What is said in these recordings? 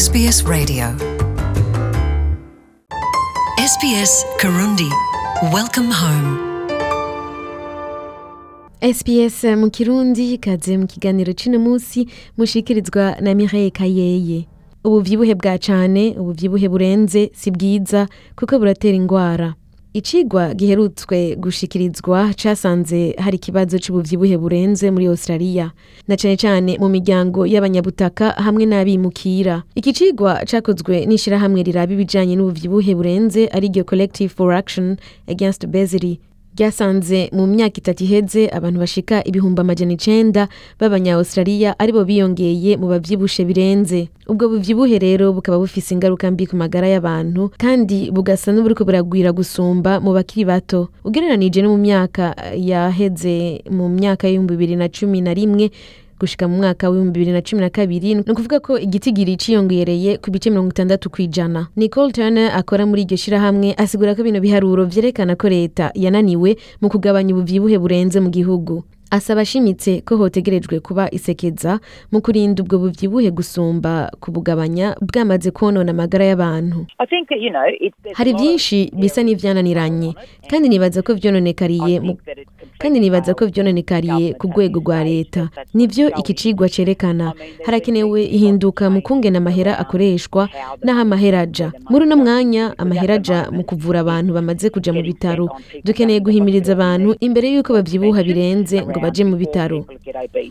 SBS Radio. SBS Karundi. Welcome home. SPS mu kirundi ikaze mu kiganiro c'uno musi mushikirizwa na Mireille Kayeye ubuvyibuhe bwa cane ubuvyibuhe burenze si bwiza kuko buratera ingwara icigwa giherutswe gushikirizwa casanze hari ikibazo c'ubuvyibuhe burenze muri Australia na cane cane mu miryango y'abanyabutaka hamwe n'abimukira iki cigwa cakozwe n'ishirahamwe riraba ibijanye n'ubuvyibuhe burenze ari ryo Collective for Action Against Obesity ryasanze mu myaka itatu iheze abantu bashika ibihumbi amajana icenda b'abanya-australia ari bo biyongeye mu bavyibushe birenze. Ubwo buvyibuhe rero bukaba bufise ingaruka mbi ku magara y'abantu kandi bugasa n'uburiko buragwira gusumba mu bakiri bato. Ugereranije no mu myaka yaheze mu myaka y'ibihumbi bibiri na cumi na rimwe gushika mu mwaka w'ibihumbi bibiri na cumi na kabiri ni ukuvuga ko igitigiri ciyongereye ku bice mirongo itandatu kw'ijana nicole turner akora muri iryo shirahamwe asigura ko bino biharuro vyerekana ko leta yananiwe mu kugabanya ubuvyibuhe burenze mu gihugu. Asaba ashimitse ko hotegerejwe kuba isekeza mu kurinda ubwo buvyibuhe gusumba kubugabanya bwamaze kwonona amagara y'abantu. You know, hari vyinshi bisa n'ivyananiranye. Kandi nibaza ko vyononekariye kandi nibaza ko vyononekariye ku rwego rwa leta. Nivyo iki cigwa cerekana. Harakenewe ihinduka mu kungena amahera akoreshwa n'aho amahera aja. Muri uno mwanya amahera aja mu kuvura abantu bamaze kuja mu bitaro. Dukeneye guhimiriza abantu imbere y'uko bavyibuha birenze ngo baje mu bitaro.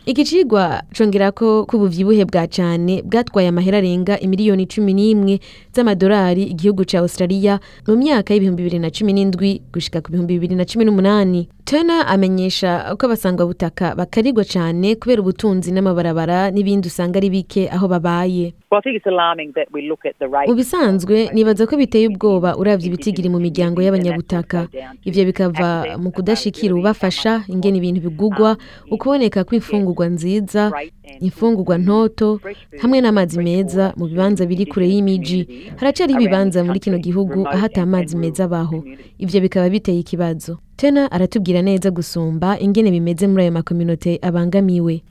Iki cigwa congera ko ko ubuvyibuhe bwa cane bwatwaye amahera arenga imiliyoni cumi n'imwe z'amadolari igihugu ca australia mu myaka y'ibihumbi bibiri na cumi n'indwi gushika ku bihumbi bibiri na cumi n'umunani. Turner amenyesha ko abasangwabutaka bakarirwa cane kubera ubutunzi n'amabarabara n'ibindi usanga ari bike aho babaye. Mu bisanzwe nibaza ko biteye ubwoba uravye ibitigiri mu miryango y'abanyabutaka. Ivyo bikava mu kudashikira ubafasha ingene ibintu bigugwa ukuboneka kw'imfungurwa nziza imfungurwa ntoto hamwe n'amazi meza mu bibanza biri kure y'imiji. Haracariho ibibanza muri kino gihugu aho ata amazi meza abaho. Ivyo bikaba biteye ikibazo. Tena aratubwira neza gusumba ingene bimeze muri ayo makominote abangamiwe.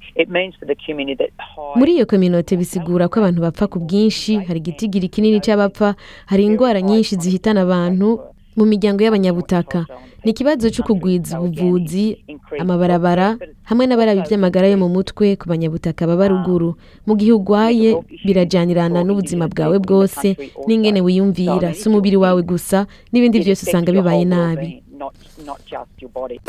Muri iyo kominote bisigura ko abantu bapfa ku bwinshi hari igitigiri kinini c'abapfa hari ingwara nyinshi zihitana abantu mu miryango y'abanyabutaka. Ni ikibazo cyo kugwiza ubuvuzi amabarabara hamwe n'abarabi by'amagara yo mu mutwe ku banyabutaka baba ruguru. Mu gihe urwaye birajanirana n'ubuzima bwawe bwose n'ingene wiyumvira. Si umubiri wawe gusa n'ibindi byose usanga bibaye nabi. Not, not just your body.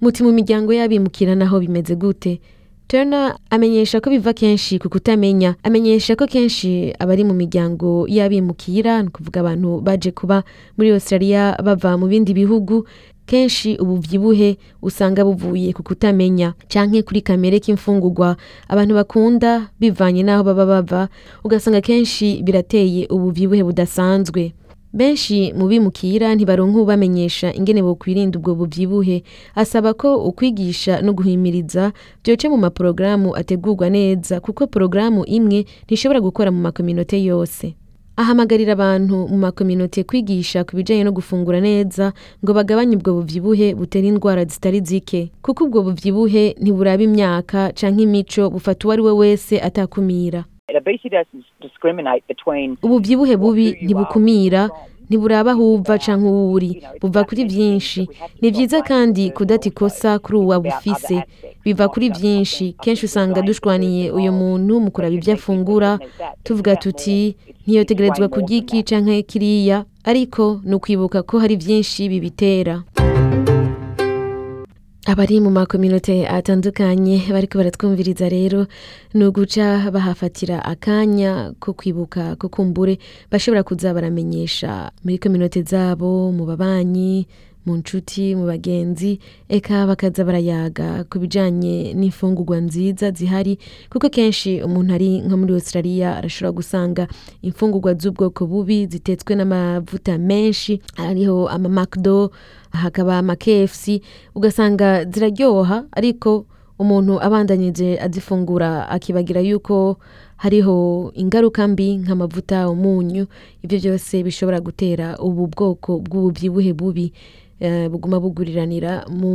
muti mu miryango y'abimukira naho bimeze gute? Turner amenyesha ko biva kenshi ku kutamenya. Amenyesha ko kenshi abari mu miryango y'abimukira ni ukuvuga abantu baje kuba muri australia bava mu bindi bihugu kenshi ubuvyibuhe usanga buvuye ku kutamenya. Canke kuri kamere k'imfungurwa abantu bakunda bivanye n'aho baba bava ugasanga kenshi birateye ubuvyibuhe budasanzwe. Benshi mu bimukira ntibaronka ubamenyesha ingene bokwirinda ubwo buvyibuhe asaba ko ukwigisha no guhimiriza vyoce mu maporogaramu ategurwa neza kuko porogaramu imwe ntishobora gukora mu makominote yose. Ahamagarira abantu mu makominote kwigisha ku bijanye no gufungura neza ngo bagabanye ubwo buvyibuhe butera indwara zitari zike. Kuko ubwo buvyibuhe ntiburaba imyaka canke imico bufata uwo ari we wese atakumira. Ubuvyibuhe bubi ntibukumira ntiburaba aho uva canke uwo uri. buva kuri vyinshi ni vyiza kandi kudata ikosa kuri uwa bufise biva kuri vyinshi kenshi usanga dushwaniye uyu muntu mu kuraba ivyo afungura tuvuga tuti ntiyotegerezwa kurya iki canke kiriya. Ariko ni ukwibuka ko hari vyinshi bibitera. Abari mu makominote atandukanye bariko baratwumviriza rero ni uguca bahafatira akanya ko kwibuka ko kumbure bashobora kuza baramenyesha muri kominote zabo mu babanyi mu nshuti mu bagenzi eka bakaza barayaga ku bijanye n'imfungurwa nziza zihari kuko kenshi umuntu ari nko muri australia arashobora gusanga imfungurwa z'ubwoko bubi zitetswe n'amavuta menshi hariho ama macdo hakaba ama kfc ugasanga ziraryoha ariko umuntu abandanyije azifungura akibagira yuko hariho ingaruka mbi nk'amavuta umunyu ibyo byose bishobora gutera ubu bwoko bw'ububyibuhe bubi. Buguma buguriranira mu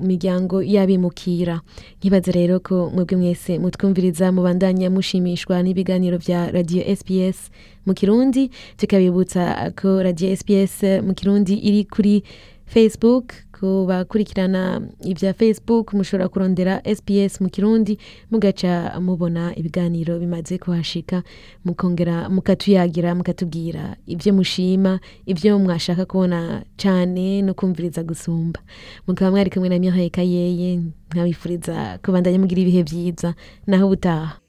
miryango y'abimukira. Nkibaza rero ko mwebwe mwese mutwumviriza mubandanya mushimishwa n'ibiganiro vya radio SPS mu Kirundi. Tukabibutsa ko radio SPS mu Kirundi iri kuri Facebook ku bakurikirana ibya Facebook mushobora kurondera SPS mu Kirundi mugaca mubona ibiganiro bimaze kuhashika mukongera mukatuyagira mukatubwira ibyo mushima ibyo mwashaka kubona cyane no kumviriza gusumba mukaba mwari kumwe na Mireille Kayeye nkabifuriza kubandanya mugira ibihe byiza naho ubutaha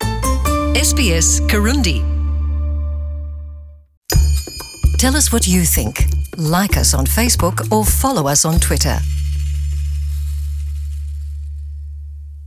SBS Kirundi. Tell us what you think. Like us on Facebook or follow us on Twitter.